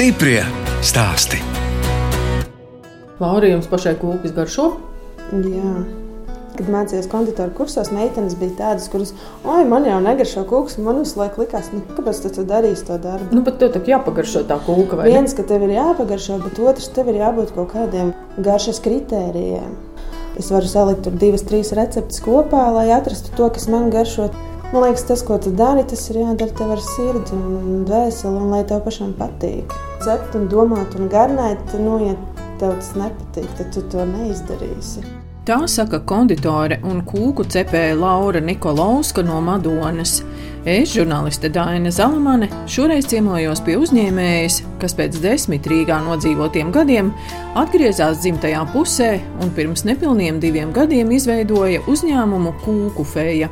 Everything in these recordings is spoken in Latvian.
Stiprie stāsti. Laura, jums pašai kūkas garšo? Jā. Kad mācījos konditoru kursos, meitenes bija tādas, kuras, oi, man jau negaršo kūks, un man visu laiku likās, nu, kāpēc tu darīsi to darbu? Nu, bet tev tā jāpagaršo tā kūka, vai ne? Viens, ka tev ir jāpagaršo, bet otrs, tev ir jābūt kaut kādiem garšas kritērijiem. Es varu salikt tur divas, trīs receptes kopā, lai atrastu to, kas man garšo. Man liekas, tas, ko tu dari, tas ir jādara tev ar sirdi un dvēseli, un lai tev pašam patīk. Cept un domāt un garnēt, nu, ja tev tas nepatīk, tad tu to neizdarīsi. Tā saka konditore un kūku cepēja Laura Nikolovska no Madonas. Es, žurnāliste Daina Zalamane, šoreiz ciemojos pie uzņēmējas, kas pēc desmit Rīgā nodzīvotiem gadiem atgriezās dzimtajā pusē un pirms nepilniem diviem gadiem izveidoja uzņēmumu Kūku feja.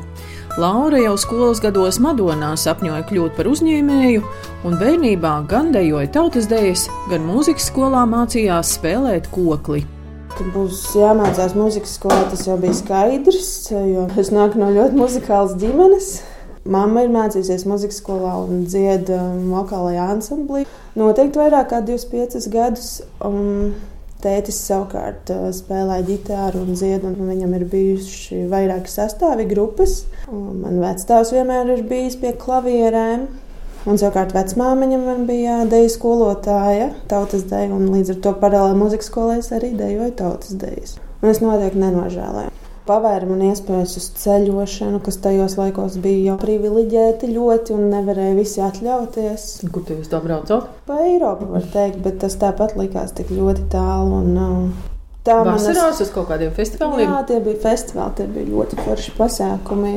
Laura jau skolas gados Madonā sapņoja kļūt par uzņēmēju, un bērnībā gan dejoja tautas dejas, gan mūzikas skolā mācījās spēlēt kokli. Kad būs jāmācās mūzikas skolā, tas jau bija skaidrs, jo es nāku no ļoti muzikālas ģimenes. Mamma ir mācījusies muzikas skolā un dziedā vokālajā ansamblī. Noteikti vairāk kā 25 gadus. Un Tētis savukārt spēlēja ģitāru un dziedā, un viņam ir bijuši vairāki sastāvi grupas. Man vecāks vienmēr ir bijis pie klavierēm. Un savukārt vecmāmiņa bija deju skolotāja, tautas deju, un līdz ar to paralēli muzikas skolā es arī dejoju tautas dejas. Un es noteikti nenožēloju pavēra man iespējas uz ceļošanu, kas tajos laikos bija jau privileģēti ļoti un nevarēja visi atļauties. Kur tu jūs tā braucat? Pa Eiropu var teikt, bet tas tāpat likās tik ļoti tālu. Un, uh, Tā Vasarās uz kaut kādiem festivāliem? Jā, tie bija festivāli, tie bija ļoti forši pasākumi.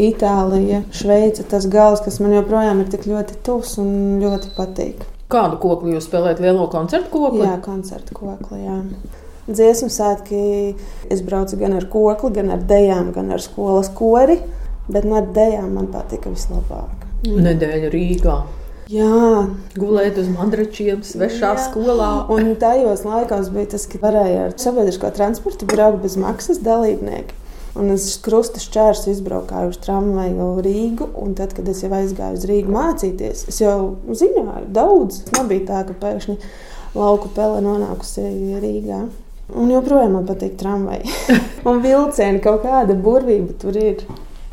Itālija, Šveice, tas gals, kas man joprojām ir tik ļoti tuvs un ļoti patīk. Kādu kokli jūs spēlējat? Lielo koncertu kokli? Jā, koncertu kokli. Jā dziesmu svētki. Es braucu gan ar kokli, gan ar dejām, gan ar skolas kori. Bet no dejām man patika vislabāk. Nedēļa Rīgā. Jā, gulēt uz madračiem, svešā Jā. skolā. Un tajos laikos bija tas, ka varēja ar sabiedrisko transportu braukt bez maksas dalībnieki. Un es krustu šķērsu izbraukāju uz tramvaju Rīgu. Tad, kad es jau aizgāju uz Rīgu mācīties, es jau zināju daudz. Tas nebija tā, ka pēkšņi lauku pele nonākusi Rīgā. Un joprojām man patīk tramvaji. un vilcieni kaut kāda burvība tur ir.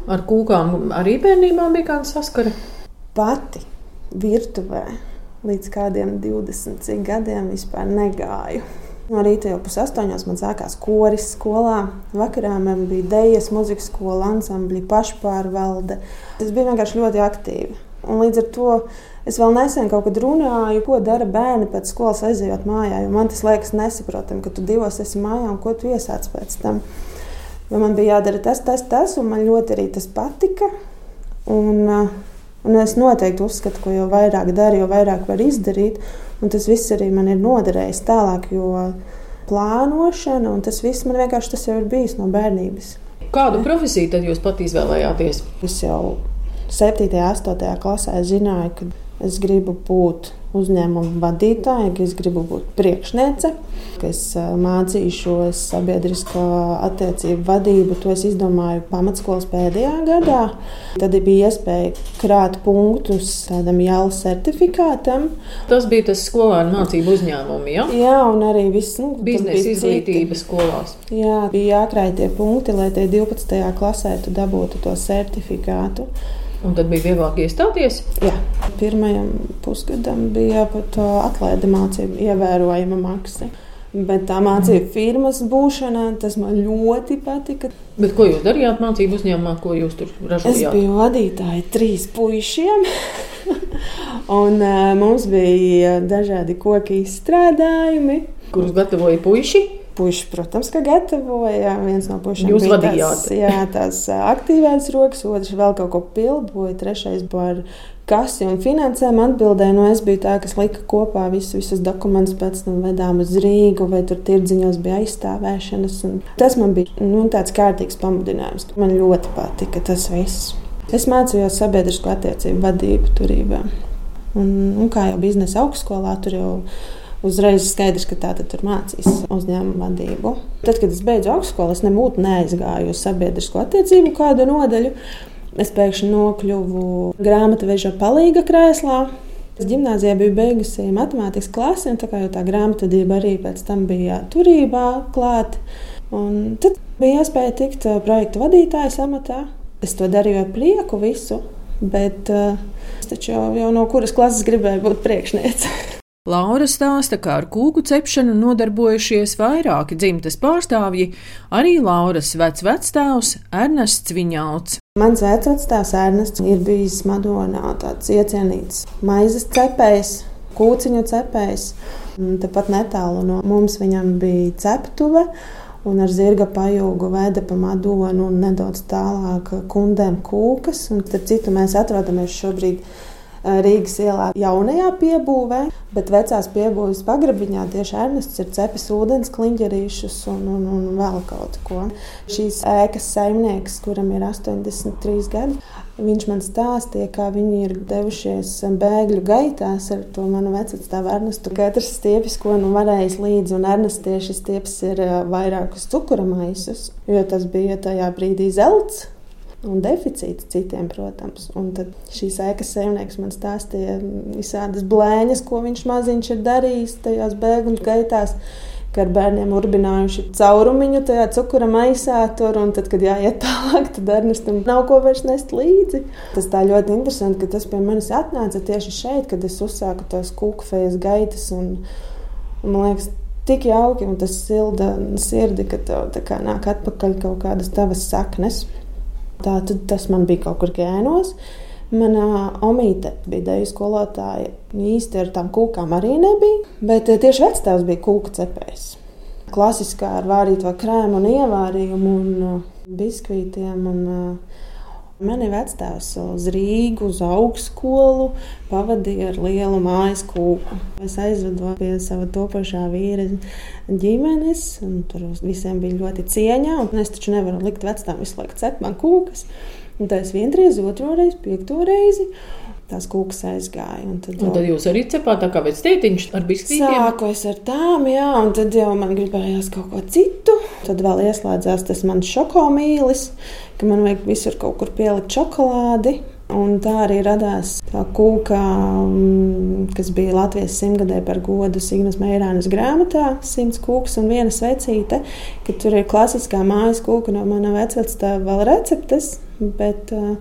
Ar kūkām arī bērnībā bija kāda saskara? Pati virtuvē līdz kādiem 20 gadiem vispār negāju. No rīta jau pusaustoņos man sākās koris skolā. Vakarā man bija dejas, muzikas skola, ansambļi, pašpārvalde. Es biju vienkārši ļoti aktīva. Un līdz ar to es vēl nesen kaut kad runāju, ko dara bērni pēc skolas aizejot mājā. Man tas liekas nesaprotami, ka tu divos esi mājā un ko tu iesāc pēc tam. Jo man bija jādara tas, tas, tas, un man ļoti arī tas patika. Un, uh, un es noteikti uzskatu, ka jo vairāk dari, jo vairāk var izdarīt. Un tas viss arī man ir noderējis tālāk, jo plānošana un tas viss man vienkārši tas jau ir bijis no bērnības. Kādu profesiju tad jūs pat izvēlējāties? Es jau 7. un 8. klasē zināju, ka es gribu būt uzņēmuma vadītāja, ka es gribu būt priekšniece, ka es mācīšos sabiedrisko attiecību vadību. To es izdomāju pamatskolas pēdējā gadā. Tad bija iespēja krāt punktus tādam jau certifikātam. Tas bija tas skolēnu mācību uzņēmums, ja? Jā, un arī viss nu, biznesa izglītības skolās. Jā, bija jākrāj tie punkti, lai tie 12. klasē tu dabūtu to certifikātu. Un tad bija vieglāk iestāties? Jā, pirmajam pusgadam bija pat atlaide mācību ievērojama maksa. Bet tā mācību firmas būšana, tas man ļoti patika. Bet ko jūs darījāt mācību uzņēmumā, ko jūs tur ražojāt? Es biju vadītāja trīs puišiem. un uh, mums bija dažādi koku izstrādājumi. Kurus gatavoja puiši? Puiši, protams, ka gatavoja. Viens no pušiem Jūs bija tās, jā, tās aktīvās rokas, otrs vēl kaut ko pildoja, trešais par kasi un finansēm atbildēja. Nu, es biju tā, kas lika kopā visu, visus dokumentus, pēc tam vedām uz Rīgu, vai tur tirdziņos bija aizstāvēšanas. Tas man bija nu, tāds kārtīgs pamudinājums. Man ļoti patika tas viss. Es mācījos sabiedrisko attiecību vadību turībā. Un, un kā jau biznesa augstskolā, tur jau uzreiz skaidrs, ka tā tur mācīs uzņēmuma vadību. Tad, kad es beidzu augstskolu, es nebūtu neaizgāju uz sabiedrisko attiecību kādu nodaļu. Es pēkšņi nokļuvu grāmatveža palīga krēslā. Es gimnājā biju beigusi matemātikas klasi, un tā kā jau tā grāmatvedība arī pēc tam bija turībā klāta. Tad bija iespēja tikt uh, projektu vadītājas amatā. Es to darīju ar prieku visu, bet uh, es taču jau, jau no kuras klases gribēju būt priekšniece. Laura stāsta, ka ar kūku cepšanu nodarbojušies vairāki dzimtes pārstāvji, arī Lauras vecvectēvs Ernests Viņauts. Mans vecvectēvs Ernests ir bijis Madonā tāds iecienīts maizes cepējs, kūciņu cepējs. Tepat netālu no mums viņam bija ceptuve. Un ar zirga pajūgu veda pa Madonu un nedaudz tālāk kundēm kūkas. Un, starp citu, mēs atrodamies šobrīd Rīgas ielā jaunajā piebūvē, bet vecās piebūves pagrabiņā tieši Ernests ir cepis ūdens kliņģerīšus un, un, un vēl kaut ko. Šīs ēkas saimnieks, kuram ir 83 gadi, viņš man stāstīja, kā viņi ir devušies bēgļu gaitās ar to manu vecāku Ernestu. Katrs stiepis, ko nu varējis līdzi, un Ernests tieši stiepis ir eh, vairākus cukura maisus, jo tas bija tajā brīdī zelts un deficīts citiem, protams. Un tad šīs ēkas saimnieks man stāstīja visādas blēņas, ko viņš maziņš ir darījis tajās bēgļu gaitās. Ka ar bērniem urbinājuši caurumiņu tajā cukura maisā, tur, un tad, kad jāiet tālāk, tad Ernestam nav ko vairs nest līdzi. Tas tā ļoti interesanti, ka tas pie manis atnāca tieši šeit, kad es uzsāku tos kūkfejas gaitas. Un, un, man liekas, tik jauki un tas silda sirdi, ka tev nāk atpakaļ kaut kādas tavas saknes. Tā tas man bija kaut kur gēnos. Manā omīte bija deju skolotāja. Īsti ar tām kūkām arī nebija, bet eh, tieši vecāks bija kūka cepējs. Klasiskā ar vārīto krēmu un ievārījumu un uh, biskvītiem. Un, uh, Mani vecāks uz Rīgu, uz augstskolu pavadīja ar lielu mājas kūku. Es aizvedu pie sava topošā vīra ģimenes, un tur visiem bija ļoti cieņā. Es taču nevaru likt vecām visu laiku cept man kūkas. Un tā es vienreiz, otru reizi, piekto reizi tās kūkas aizgāja. Un tad, un tad jūs arī cepāt kā tētiņš ar biskvītiem? Sāku es ar tām, jā, un tad jau man gribējās kaut ko citu. Tad vēl ieslēdzās tas mans šokomīlis, ka man vajag visur kaut kur pielikt šokolādi. Un tā arī radās tā kūka, mm, kas bija Latvijas simtgadē par godu Signas Meirānas grāmatā, simts kūks un viena svecīte, ka tur ir klasiskā mājas kūka no mana vecvectēva vēl receptes, bet uh,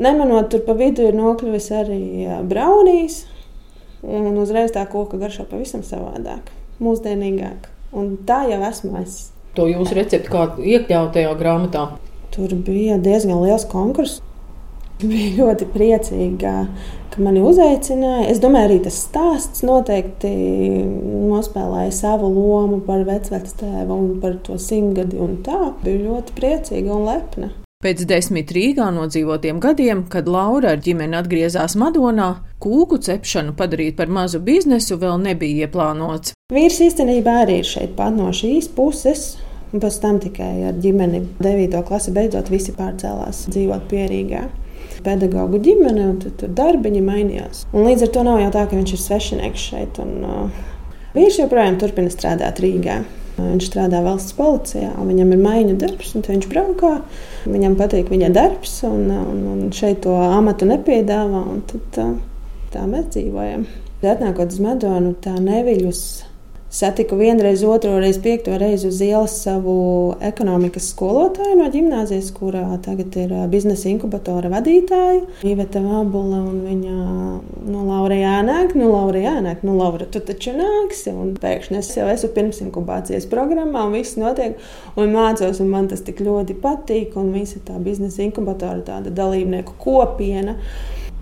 nemanot tur pa vidu ir nokļuvis arī braunīs, un uzreiz tā koka garšo pavisam savādāk, mūsdienīgāk. Un tā jau esmu es. To jūsu recepti kā iekļaut tajā grāmatā? Tur bija diezgan liels konkurss. Bija ļoti priecīga, ka mani uzaicināja. Es domāju, arī tas stāsts noteikti nospēlēja savu lomu par vecvectēvu un par to simtgadi. Tā bija ļoti priecīga un lepna. Pēc desmit Rīgā nodzīvotiem gadiem, kad Laura ar ģimeni atgriezās Madonā, kūku cepšanu padarīt par mazu biznesu vēl nebija ieplānots. Vīrs īstenībā arī ir šeit pat no šīs puses. Un pēc tam tikai ar ģimeni 9. klasi beidzot visi pārcēlās dzīvot pierīgā. Pedagoģu ģimene un tur darbiņi mainījās. Un līdz ar to nav jau tā, ka viņš ir svešinieks šeit. Un, uh, vīrs joprojām turpina strādāt Rīgā. Viņš strādā valsts policijā, viņam ir maiņu darbs, un viņš braukā. Viņam patīk viņa darbs, un, un, un šeit to amatu nepiedāvā. Tad, tā, tā mēs dzīvojam. Atnākot uz Madonu, tā neviļus Satiku vienreiz, otru reizi, piekto reizi uz ielas savu ekonomikas skolotāju no gimnāzijas, kurā tagad ir biznesa inkubatora vadītāja. Iveta Vābula un viņa nu, Laura jānāk, nu, Laura jānāk, nu, Laura, tu taču nāksi. Un pēkšņi es jau esmu pirms inkubācijas programmā, un viss notiek, un mācos, un man tas tik ļoti patīk, un visa tā biznesa inkubatora tāda dalībnieku kopiena.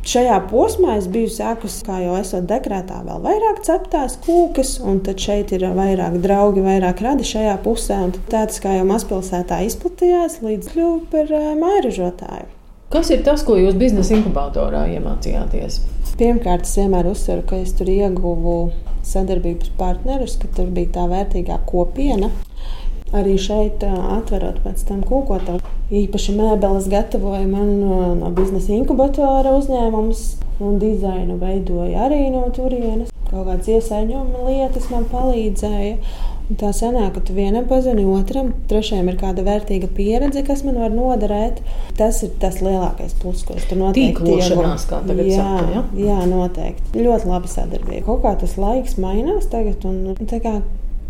Šajā posmā es biju sākusi, kā jau esot dekrētā, vēl vairāk ceptās kūkas, un tad šeit ir vairāk draugi, vairāk radi šajā pusē. Tāds kā jau mazpilsētā izplatījās, līdz kļuvu par eh, mājražotāju. Kas ir tas, ko jūs biznesa inkubatorā iemācījāties? Pirmkārt, es vienmēr uzsveru, ka es tur ieguvu sadarbības partnerus, ka tur bija tā vērtīgā kopiena. Arī šeit, atverot pēc tam kūkotāju, īpaši mēbeles gatavoja man no, biznesa inkubatora uzņēmums, un dizainu veidoja arī no turienes. Kaut kādas iesaņojuma lietas man palīdzēja. Tā sanāk, ka tu vienam pazini otram, trešajam ir kāda vērtīga pieredze, kas man var noderēt. Tas ir tas lielākais pluss, ko es tur noteikti Tīklošanās, kā tagad jā, saka, ja? jā, noteikti. Ļoti laba sadarbība. Kaut kā tas laiks mainās tagad, un tā kā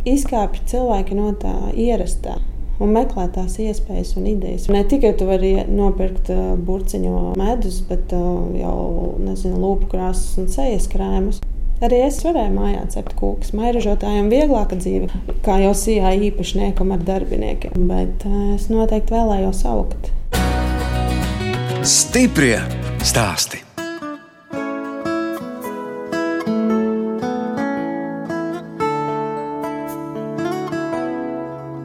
izkāpj cilvēki no tā ierastā. Un meklē tās iespējas un idejas. Ne tikai tu vari nopirkt uh, burciņu medus, bet uh, jau nezinu, lūpu krāsas un sejas krēmus. Arī es varēju mājā cept kūkus. Mairažotājiem vieglāka dzīve, kā jau sijā īpašniekam ar darbiniekiem, bet uh, es noteikti vēlējos augt. Stiprie stāsti.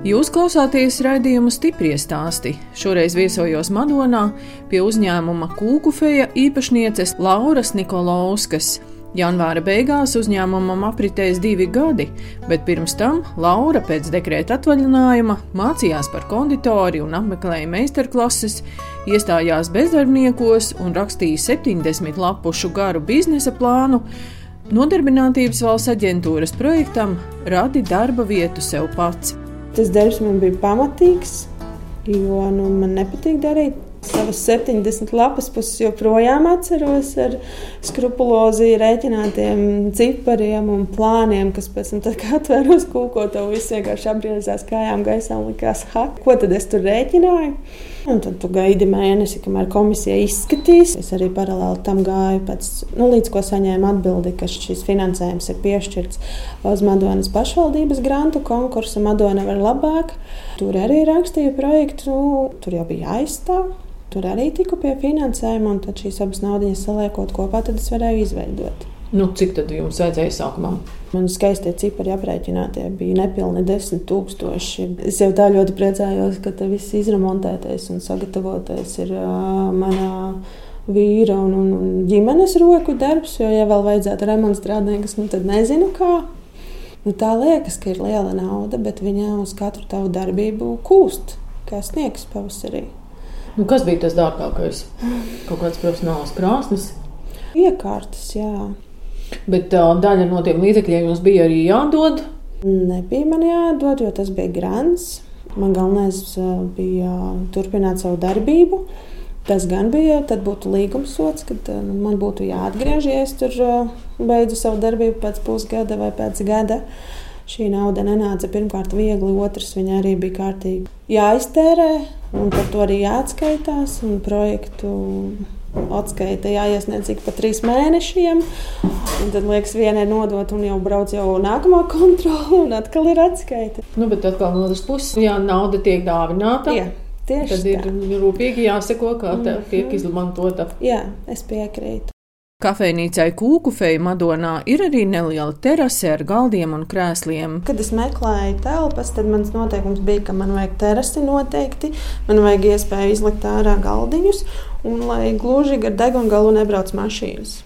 Jūs klausāties raidījumu stipri stāstī. Šoreiz viesojos Madonā pie uzņēmuma Kūkufeja īpašnieces Lauras Nikolauskas. Janvāra beigās uzņēmumam apritēs divi gadi, bet pirms tam Laura pēc dekrēta atvaļinājuma mācījās par konditori un apmeklēja meistarklases, iestājās bezdarbniekos un rakstīja 70 lapušu garu biznesa plānu. Nodarbinātības valsts aģentūras projektam radi darba vietu sev pats. Tas darbs man bija pamatīgs, jo nu, man nepatīk darīt savas 70 lapas puses joprojām atceros ar skrupulozi rēķinātiem cipariem un plāniem, kas pēc tam, kad atvēros kūko, to viss vienkārši apgriezās kājām gaisā un likās, ha, ko tad es tur rēķināju? Un tad tu gaidi mēnesi, kamēr komisija izskatīs. Es arī paralēli tam gāju, pēc, nu, līdz ko saņēmu atbildi, ka šis finansējums ir piešķirts uz Madonas pašvaldības grantu konkursu. Madona var labāk. Tur arī rakstīju projektu, nu, tur jau bija jāizstāv. Tur arī tiku pie finansējuma, un tad šīs abas naudas saliekot kopā, tad es varēju izveidot. Nu, cik tad jums vajadzēja sākumā? Man skaistie cipari aprēķinātie bija nepilni desmit tūkstoši. Es jau tā ļoti priecājos, ka tas viss izremontētais un sagatavotais ir uh, manā vīra un, un, un ģimenes roku darbs. Jo, ja vēl vajadzētu remonta strādniekus, nu, tad nezinu kā. Nu, tā liekas, ka ir liela nauda, bet viņa uz katru tavu darbību kūst, kā sniegs pavasarī. Nu, kas bija tas dārgākais? Kaut kāds profesionāls krāsnis. Iekārtas, jā. Bet uh, daļa no tiem līdzekļiem jums bija arī jādod. Nebija man jādod, jo tas bija grants. Man galvenais bija turpināt savu darbību. Tas gan bija, tad būtu līgums sots, kad nu, man būtu jāatgriežas, ja es tur beidzu savu darbību pēc pusgada vai pēc gada. Šī nauda nenāca pirmkārt viegli, otrs viņa arī bija kārtīgi jāiztērē. Un par to arī jāatskaitās. Projektu atskaita jāiesniedz ik pa trīs mēnešiem. Un tad liekas, viena ir nodota un jau brauc jau nākamā kontrole, un atkal ir atskaita. Nu, bet atkal no otras puses, ja nauda tiek dāvināta. Jā. Tieši tad ir tā. rūpīgi jāseko, kā tā tiek izmantota. Jā, es piekrītu. Kafejnīcai Kūkufei Madonā ir arī neliela terase ar galdiem un krēsliem. Kad es meklēju telpas, tad mans noteikums bija, ka man vajag terasi noteikti, man vajag iespēju izlikt ārā galdiņus, un lai gluži gar degunu galu nebrauc mašīnas.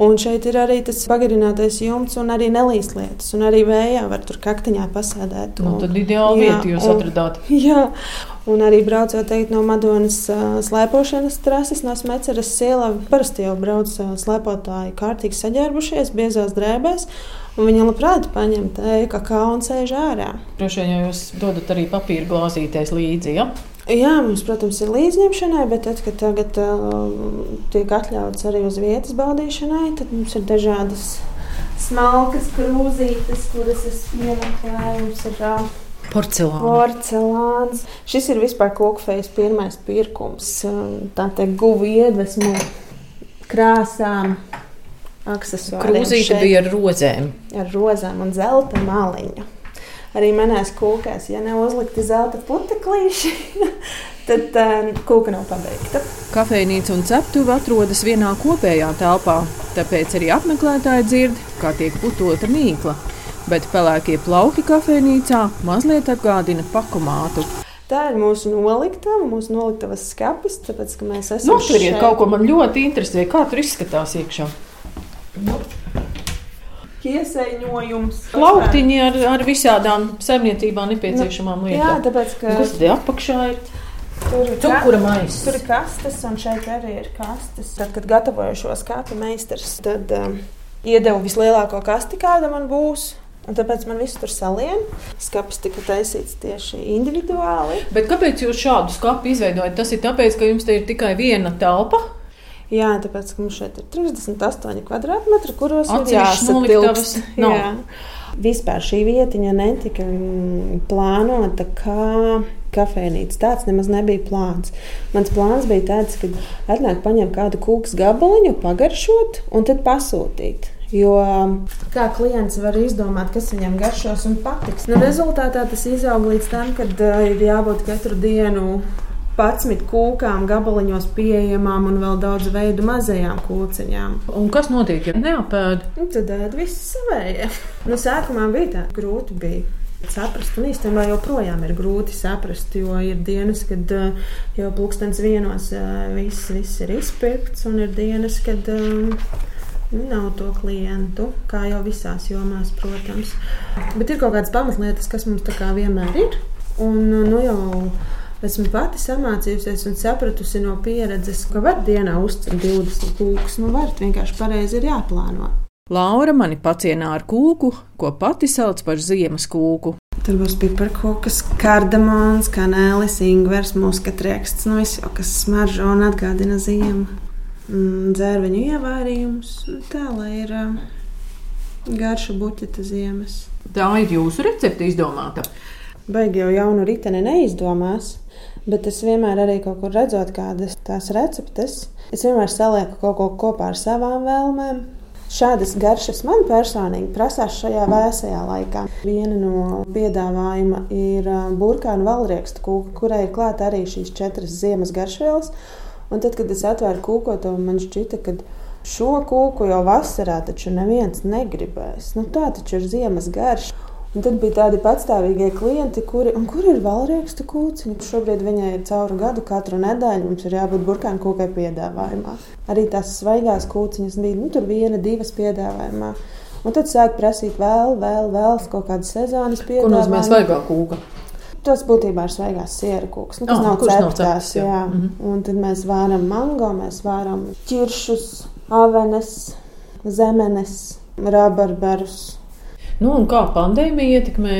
Un šeit ir arī tas pagarinātais jumts, un arī nelīs lietas. Un arī vējā var tur kaktiņā pasēdēt. Nu, tad ideāli vieta jūs un, atradāt. Jā, un arī braucot teikt, no Madonas uh, slēpošanas trases, no Smeceres ielā. Parasti jau brauc uh, slēpotāji kārtīgi saģērbušies, biezās drēbēs. Un viņa labprāt paņem tēju, kā un sēž ārā. Droši vien jūs dodat arī papīra glāzīties līdzi. Ja? Jā, mums, protams, ir līdzņemšanai, bet tad, kad tagad uh, tiek atļauts arī uz vietas baudīšanai, tad mums ir dažādas smalkas krūzītes, kuras es piemeklēju. Mums ir uh, porcelāns. porcelāns. Šis ir vispār kokfejas pirmais pirkums. Tā te guva iedvesmu krāsām. Krūzīte bija ar rozēm. Ar rozēm un zelta maliņu arī manās kūkās, ja nav uzlikti zelta puteklīši, tad uh, kūka nav pabeigta. Kafejnīca un ceptuve atrodas vienā kopējā telpā, tāpēc arī apmeklētāji dzird, kā tiek putota mīkla. Bet pelēkie plauki kafejnīcā mazliet atgādina pakumātu. Tā ir mūsu noliktava, mūsu noliktavas skats. Tāpēc, ka mēs esam. Nu, tur ir kaut ko man ļoti interesē, kā tur izskatās iekšā. Nu iesaiņojums. Plauktiņi ar, ar visādām saimniecībām nepieciešamām lietām. Jā, tāpēc, ka. Kas te apakšā ir? Tur ir cukura maisa. Tur ir kastes, un šeit arī ir kastes. Tad, kad gatavoju šo skatu meistars, tad um, iedevu vislielāko kasti, kāda man būs. Un tāpēc man viss tur salien. Skats tika taisīts tieši individuāli. Bet kāpēc jūs šādu skatu izveidojat? Tas ir tāpēc, ka jums te ir tikai viena telpa. Jā, tāpēc mums šeit ir 38 kvadrātmetri, kuros ir jāsatilpst. Jā. Vispār šī vietiņa netika mm, plānota kā kafejnīca. Tāds nemaz nebija plāns. Mans plāns bija tāds, ka atnāk paņemt kādu kūks gabaliņu, pagaršot un tad pasūtīt. Jo kā klients var izdomāt, kas viņam garšos un patiks. Nu, rezultātā tas izaug līdz tam, kad uh, ir jābūt katru dienu 11 kūkām, gabaliņos pieejamām un vēl daudz veidu mazajām kūciņām. Un kas notiek, ja neapēd? Nu, tad ēd viss savējie. Nu, sākumā bija tā, grūti bija. Saprast, un īstenībā joprojām ir grūti saprast, jo ir dienas, kad uh, jau plūkstens vienos uh, viss, viss ir izpirkts, un ir dienas, kad um, nav to klientu, kā jau visās jomās, protams. Bet ir kaut kādas pamatlietas, kas mums tā kā vienmēr ir. Un, nu, jau esmu pati samācījusies un sapratusi no pieredzes, ka var dienā uzcelt 20 kūkus. Nu, var vienkārši pareizi ir jāplāno. Laura mani pacienā ar kūku, ko pati sauc par ziemas kūku. Tur būs piparkūks, kardamons, kanēlis, ingvers, muskatrieksts, nu viss kas smaržo un atgādina ziemu. Mm, Dzērveņu ievārījums, tā lai ir ā, garša buķeta ziemas. Tā ir jūsu recepte izdomāta. Baigi jau jaunu riteni neizdomās, bet es vienmēr arī kaut kur redzot kādas tās receptes. Es vienmēr salieku kaut ko kopā ar savām vēlmēm. Šādas garšas man personīgi prasās šajā vēsajā laikā. Viena no piedāvājuma ir ā, burkānu valriekstu kūka, kurai ir klāta arī šīs četras ziemas garšvielas. Un tad, kad es atvēru kūkoto, man šķita, ka šo kūku jau vasarā taču neviens negribēs. Nu, tā taču ir ziemas garša. Un tad bija tādi patstāvīgie klienti, kuri, kur ir valriekstu kūciņa. Šobrīd viņai ir cauri gadu, katru nedēļu mums ir jābūt burkānu kūkai piedāvājumā. Arī tās svaigās kūciņas bija nu, tur viena, divas piedāvājumā. Un tad sāk prasīt vēl, vēl, vēl kaut kādas sezonas Ko nozīmē piedāvājumus. svaigā kūka? Tas būtībā ir svaigās siera kūks. Nu, tas Ah, nav nav ceptās. cepts, jā. jā. Mhm. Un tad mēs vāram mango, mēs vāram ķiršus, avenes, zemenes, rabarberus. Nu, un kā pandēmija ietekmē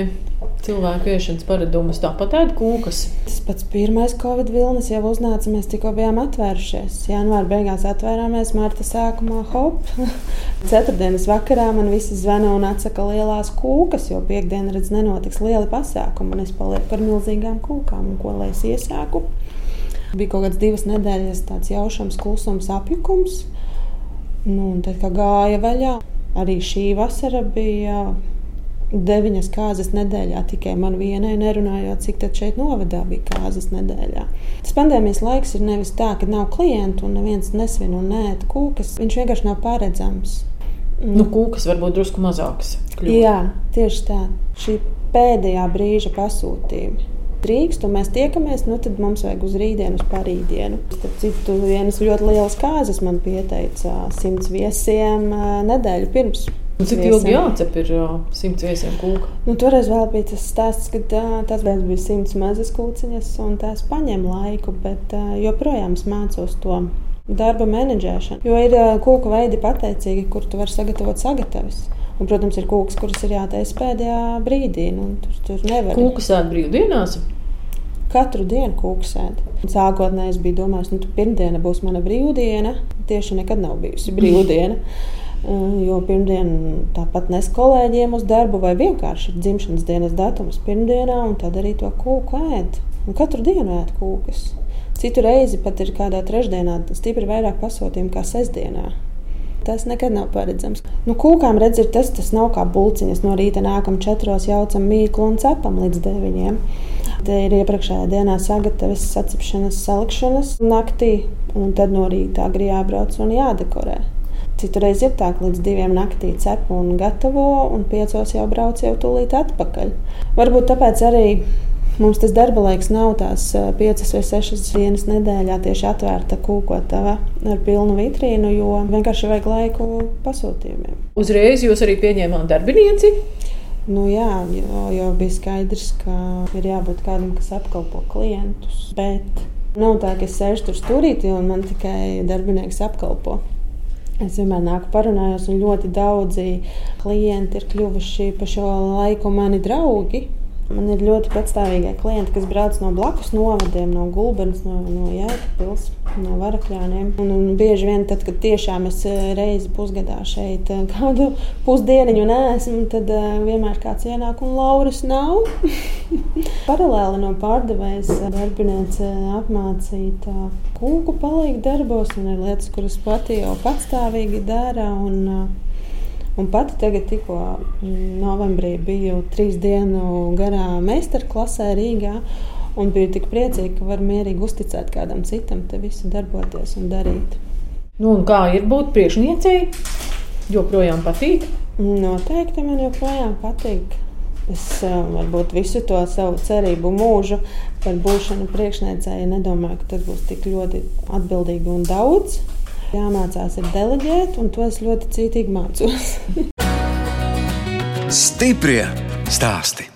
cilvēku iešanas paradumus? Tāpat ēd kūkas. Tas pats pirmais Covid vilnis jau uznāca. Mēs tikko bijām atvērušies. Janvāra beigās atvērāmies, marta sākumā hop. Ceturtdienas vakarā man visi zvana un atsaka lielās kūkas, jo piekdienā redz nenotiks lieli pasākumi. Un es palieku ar milzīgām kūkām, un ko lai es iesāku. Bija kaut kāds divas nedēļas tāds jaušams, klusums, apjukums. Nu, un tad, kad gāja vaļā, arī šī vasara bija deviņas kārtas nedēļā. Tikai man vienai nerunājot, cik tad šeit novadā bija kārtas nedēļā. Tas pandēmijas laiks ir nevis tā, ka nav klientu un neviens nesvin un nē, kūkas. Viņš vienkārši nav paredzams. Nu, kūkas varbūt drusku mazākas. kļūt. Jā, tieši tā. Šī pēdējā brīža pasūtījumi. Drīkst, un mēs tiekamies, nu tad mums vajag uz rītdienu, uz parītdienu. Starp citu, vienas ļoti lielas kārtas man pieteica simts viesiem ā, nedēļu pirms. Un Cik ilgi jācep ir ā, simts viesiem kūka? Nu, toreiz vēl bija tas stāsts, ka tā, tas bija simts mazas kūciņas, un tās paņem laiku, bet uh, joprojām mācos to darba menedžēšanu. Jo ir uh, kūku veidi pateicīgi, kur tu vari sagatavot sagatavis. Un, protams, ir kūks, kuras ir jātaisa pēdējā brīdī. Nu, tur, tur nevar Kūkas ēd brīvdienās. katru dienu kūksēt. Sākotnēji es biju domājis, ka nu, pirmdiena būs mana brīvdiena. Tieši nekad nav bijusi brīvdiena. Jo pirmdiena tāpat nes kolēģiem uz darbu, vai vienkārši ir dzimšanas dienas datums pirmdienā, un tad arī to kūku ēd. Un katru dienu ēd kūkas. Citu reizi pat ir kādā trešdienā stipri vairāk pasūtījumu kā sestdienā. Tas nekad nav paredzams. Nu, kūkām redz, ir tas, tas nav kā bulciņas. No rīta nākam četros, jaucam mīklu un cepam līdz deviņiem. Te ir iepriekšējā dienā sagatavotas sacepšanas, salikšanas naktī, un tad no rīta agri jābrauc un jādekorē. Citreiz ir tā, ka līdz diviem naktī cep un gatavo, un piecos jau brauc jau tūlīt atpakaļ. Varbūt tāpēc arī mums tas darba laiks nav tās piecas vai sešas dienas nedēļā tieši atvērta kūkotava ar pilnu vitrīnu, jo vienkārši vajag laiku pasūtījumiem. Uzreiz jūs arī pieņēmāt darbinieci. Nu, jā, jo, jo bija skaidrs, ka ir jābūt kādam, kas apkalpo klientus. Bet nav tā, ka es sēžu tur stūrītī un man tikai darbinieks apkalpo. Es vienmēr nāku parunājos, un ļoti daudzi klienti ir kļuvuši pa šo laiku mani draugi. Man ir ļoti patstāvīgie klienti, kas brauc no blakus novadiem, no Gulbenes, no, no Jēkabpils, no Varakļāniem. Un, un bieži vien, tad, kad tiešām es eh, reizi pusgadā šeit eh, kādu pusdieniņu nesmu, tad uh, vienmēr kāds ienāk un Lauras nav. Paralēli no pārdevējas darbiniece apmācīta kūku palīga darbos un ir lietas, kuras pati jau patstāvīgi dara. Un, Un pati tagad, tikko mm, novembrī, biju trīs dienu garā meistarklasē Rīgā. Un biju tik priecīga, ka var mierīgi uzticēt kādam citam, te visu darboties un darīt. Nu, un kā ir būt priekšniecei? Joprojām patīk? Noteikti man joprojām patīk. Es eh, varbūt visu to savu cerību mūžu par būšanu priekšniecēji nedomāju, ka tas būs tik ļoti atbildīgi un daudz. Jāmācās ir deleģēt, un to es ļoti cītīgi mācos. Stiprie stāsti.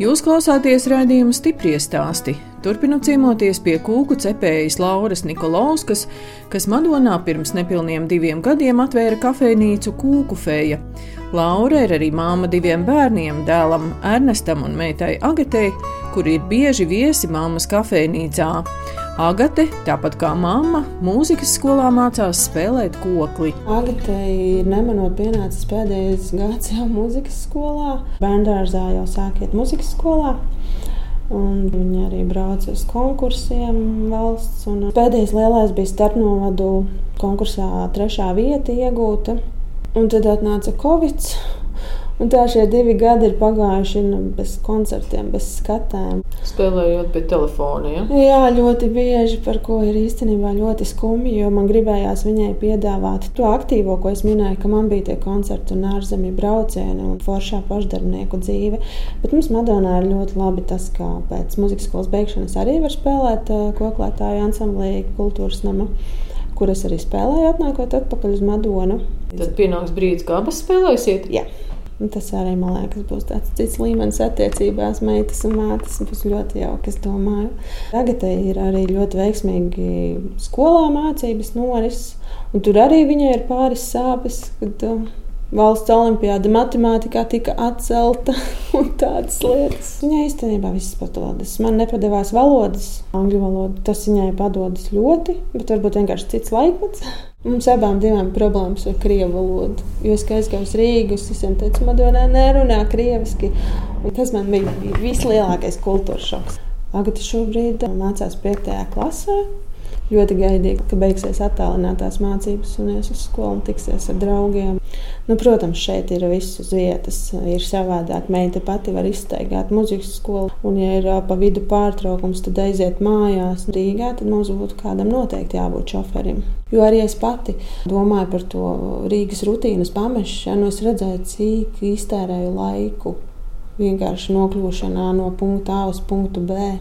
Jūs klausāties raidījuma stipri stāstī. Turpinot ciemoties pie kūku cepējas Lauras Nikolauskas, kas Madonā pirms nepilniem diviem gadiem atvēra kafejnīcu Kūku feja. Laura ir arī māma diviem bērniem, dēlam Ernestam un meitai Agatei, kuri ir bieži viesi māmas kafejnīcā. Agate, tāpat kā mamma, mūzikas skolā mācās spēlēt kokli. Agatei nemanot pienācis pēdējais gads jau mūzikas skolā. Bērngārzā jau sākiet mūzikas skolā. Viņa arī brauca uz konkursiem valsts. Pēdējais lielais bija starpnovadu konkursā, trešā vieta iegūta. Un tad atnāca Covid. Un tā šie divi gadi ir pagājuši nu, bez koncertiem, bez skatēm. Spēlējot pie telefona. Ja? Jā, ļoti bieži, par ko ir īstenībā ļoti skumji. Jo man gribējās viņai piedāvāt to aktīvo, ko es minēju, ka man bija tie koncerti un ārzemju braucieni un foršā pašdarbinieku dzīve. Bet mums Madonā ir ļoti labi tas, ka pēc muzikas skolas beigšanas arī var spēlēt koklētāju ansamblī kultūras nama kur es arī spēlēju, atnākot atpakaļ uz Madonu. Tad pienāks brīdis, kad abas spēlēsiet. Jā. Un tas arī man liekas, būs tāds cits līmenis attiecībās, meitas un mātes. Būs ļoti jauki, es domāju. Tagad ir arī ļoti veiksmīgi skolā mācības norises, un tur arī viņai ir pāris sāpes. Kad, uh, Valsts olimpiāda matemātikā tika atcelta un tādas lietas. Viņai īstenībā visas patodas. Man nepadevās valodas, angļu valoda. Tas viņai padodas ļoti, bet varbūt vienkārši cits laikmets. Mums abām divām problēmas ar krievu valodu. Jo es aizgāju uz Rīgas, visiem teicu, Madonā nerunā krieviski. Un tas man bija vislielākais kultūras šoks. Agata šobrīd mācās 5. klasē ļoti gaidīja, ka beigsies attālinātās mācības un ies uz skolu un tiksies ar draugiem. Nu, protams, šeit ir viss uz vietas, ir savādāk. Meita pati var iztaigāt muzikas skolu, un, ja ir pa vidu pārtraukums, tad aiziet mājās Rīgā, tad mums būtu kādam noteikti jābūt šoferim. Jo arī es pati domāju par to Rīgas rutīnas pamešanu, es redzēju, cik iztērēju laiku vienkārši nokļūšanā no punkta A uz punktu B.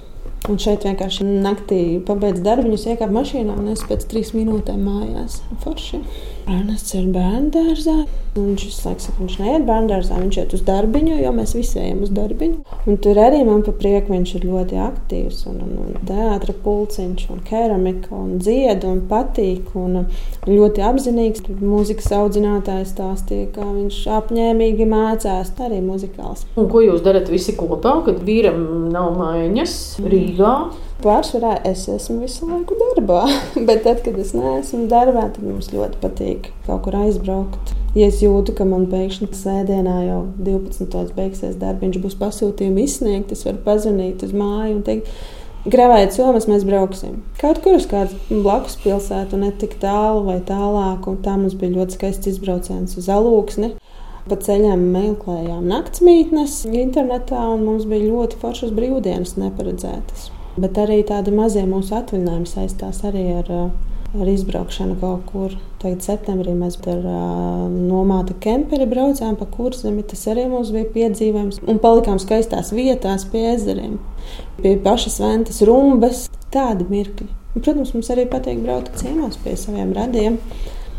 Un šeit vienkārši naktī pabeidz darbu, viņas iekāp mašīnā un es pēc trīs minūtēm mājās. Forši. Ernests ir bērnu dārzā. Viņš visu laiku saka, viņš neiet bērnu dārzā, viņš iet uz darbiņu, jo mēs visi ejam uz darbiņu. Un tur arī man pa prieku viņš ir ļoti aktīvs. Un, un, un teātra pulciņš, un keramika, un dzied, un patīk. Un ļoti apzinīgs. Mūzikas audzinātājs stāstīja, kā viņš apņēmīgi mācās arī muzikāls. Un ko jūs darat visi kopā, kad vīram nav maiņas Rīgā? Pārsvarā es esmu visu laiku darbā, bet tad, kad es neesmu darbā, tad mums ļoti patīk kaut kur aizbraukt. Ja es jūtu, ka man pēkšņi sēdienā jau 12. beigsies darbiņš, būs pasūtījumi izsniegt, es varu pazvanīt uz māju un teikt, Gravēja somas mēs brauksim. Kaut kur uz kādu blakus pilsētu, ne tik tālu vai tālāk. Tā mums bija ļoti skaists izbrauciens uz Alūksni. Pa ceļam meklējām naktsmītnes internetā, un mums bija ļoti foršas brīvdienas neparedzētas. Bet arī tādi mazie mūsu atvaļinājumi saistās arī ar, ar izbraukšanu kaut kur. Tagad septembrī mēs ar uh, nomātu kemperi braucām pa kurzemi. Tas arī mums bija piedzīvojums. Un palikām skaistās vietās pie ezeriem, pie pašas ventas rumbas. Tādi mirkļi. Un, protams, mums arī patīk braukt ciemos pie saviem radiem,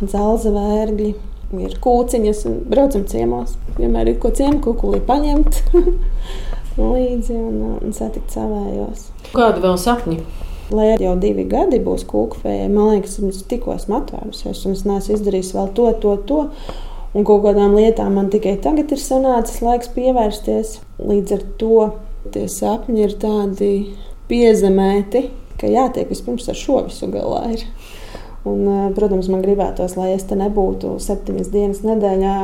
zelta vērgļi. Ir kūciņas, un braucam ciemos. Vienmēr ir ko ciemu kukulī paņemt. līdzi un, un satikt savējos. Kādi vēl sapņi? Lai jau divi gadi būs kūkfējai, man liekas, es tikko esmu atvērusies, un es neesmu izdarījis vēl to, to, to. Un kaut kādām lietām man tikai tagad ir sanācis laiks pievērsties. Līdz ar to tie sapņi ir tādi piezemēti, ka jātiek vispirms ar šo visu galā. Ir. Un, protams, man gribētos, lai es te nebūtu septiņas dienas nedēļā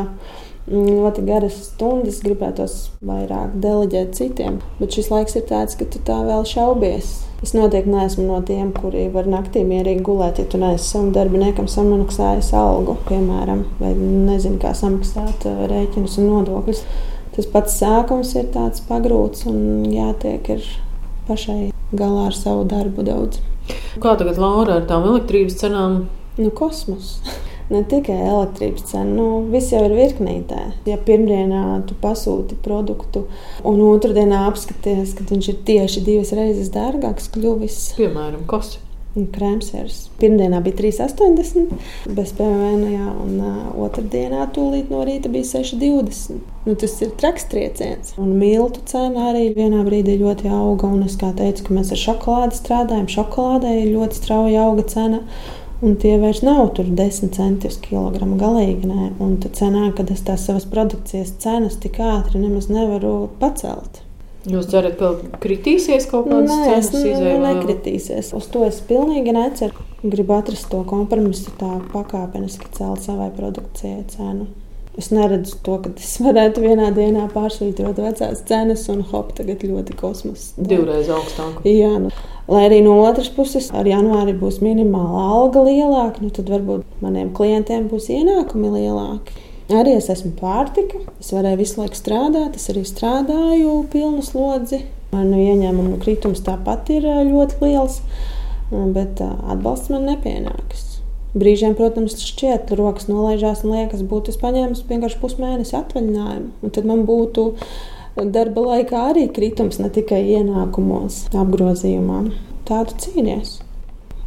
ļoti garas stundas, gribētos vairāk deleģēt citiem. Bet šis laiks ir tāds, ka tu tā vēl šaubies. Es noteikti neesmu no tiem, kuri var naktī mierīgi gulēt, ja tu neesi savam darbiniekam samaksājis algu, piemēram, vai nezinu, kā samaksāt uh, rēķinus un nodokļus. Tas pats sākums ir tāds pagrūts un jātiek ir pašai galā ar savu darbu daudz. Kā tagad Laura ar tām elektrības cenām? Nu, kosmos. ne tikai elektrības cena, nu, viss jau ir virknītē. Ja pirmdienā tu pasūti produktu, un otrdienā apskaties, ka viņš ir tieši divas reizes dārgāks, kļuvis. Piemēram, kas? Krēmsers. Pirmdienā bija 3,80 bez PVN, jā, un uh, otrdienā tūlīt no rīta bija 6,20. Nu, tas ir traks trieciens. Un miltu cena arī vienā brīdī ļoti auga. Un es kā teicu, ka mēs ar šokolādi strādājam. Šokolādē ir ļoti strauji auga cena. Un tie vairs nav tur 10 centi uz kilogramu galīgi. Nē. Un tad sanāk, ka es tās savas produkcijas cenas tik ātri nemaz nevaru pacelt. Jūs cerat, ka kritīsies kaut kādas Nē, cenas es izvēle? ne, nekritīsies. Uz to es pilnīgi neceru. Gribu atrast to kompromisu, tā pakāpeniski celt savai produkcijai cenu. Es neredzu to, ka es varētu vienā dienā pārsvītrot vecās cenas un hop, tagad ļoti kosmos. Divreiz augstāk. Jā, nu, lai arī no otras puses ar janvāri būs minimāla alga lielāka, nu, tad varbūt maniem klientiem būs ienākumi lielāki. Arī es esmu pārtika. Es varēju visu laiku strādāt, es arī strādāju pilnu slodzi. Nu, ieņēmumu kritums tāpat ir ļoti liels, bet atbalsts man nepienāks. Brīžiem, protams, šķiet, ka rokas nolaižās un liekas, būtu es paņēmis vienkārši pusmēnesi atvaļinājumu. Un tad man būtu darba laikā arī kritums, ne tikai ienākumos, apgrozījumā. Tādu cīnīties.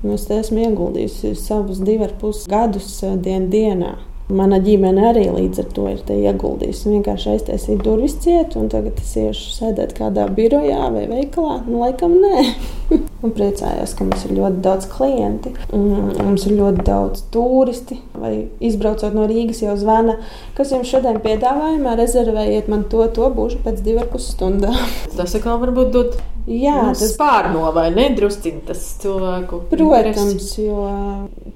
Nu, es esmu ieguldījusi savus divus ar pus gadus dien dienā. Mana ģimene arī līdz ar to ir ieguldījusi. Vienkārši aiztaisīja durvis ciet, un tagad es iešu sēdēt kādā birojā vai veikalā. Nu, laikam, nē. un priecājos, ka mums ir ļoti daudz klienti. Mums ir ļoti daudz turisti. Vai izbraucot no Rīgas, jau zvana, kas jums šodien piedāvājumā, rezervējiet man to, to būšu pēc divām pusstundām. Tas atkal varbūt dod Jā, nu, tas spārno vai nedrusciņ tas cilvēku. Protams, jo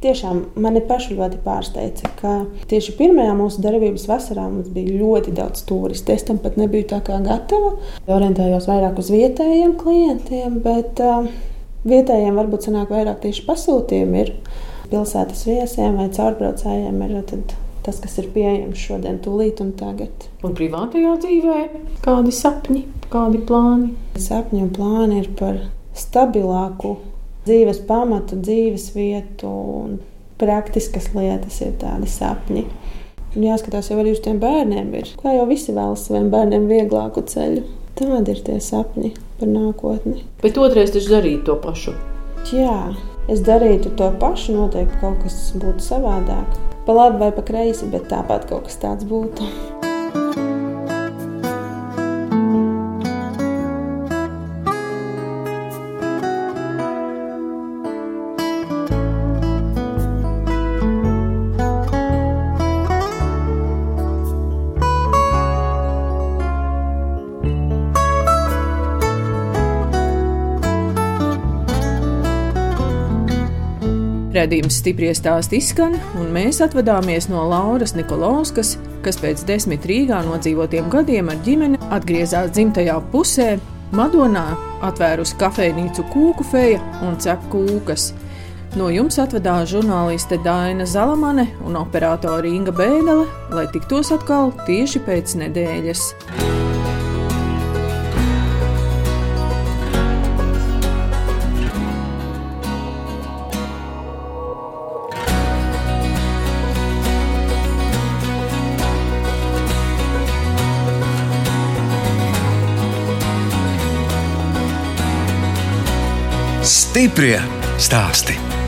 tiešām mani pašu ļoti pārsteidza, ka tieši pirmajā mūsu darbības vasarā mums bija ļoti daudz turistu. Es tam pat nebiju tā kā gatava. Orientējos vairāk uz vietējiem klientiem, bet uh, vietējiem varbūt sanāk vairāk tieši pasūtījumi ir pilsētas viesiem vai caurbraucējiem. Ir, tad, tas, kas ir pieejams šodien, tūlīt un tagad. Un privātajā dzīvē kādi sapņi, kādi plāni? Sapņu un plāni ir par stabilāku dzīves pamatu, dzīves vietu un praktiskas lietas ir tādi sapņi. Un jāskatās jau arī uz tiem bērniem. Ir. Kā jau visi vēlas saviem bērniem vieglāku ceļu. Tādi ir tie sapņi par nākotni. Bet otrais taču darīt to pašu. Jā, es darītu to pašu, noteikti kaut kas būtu savādāk. Pa labi vai pa kreisi, bet tāpat kaut kas tāds būtu. Radījums stipri stāst izskan, un mēs atvadāmies no Lauras Nikolauskas, kas pēc desmit Rīgā nodzīvotiem gadiem ar ģimeni atgriezās dzimtajā pusē, Madonā atvērusi kafejnīcu kūku feja un cep kūkas. No jums atvadās žurnāliste Daina Zalamane un operātore Inga Bēdelē, lai tiktos atkal tieši pēc nedēļas. Stiprie stāsti.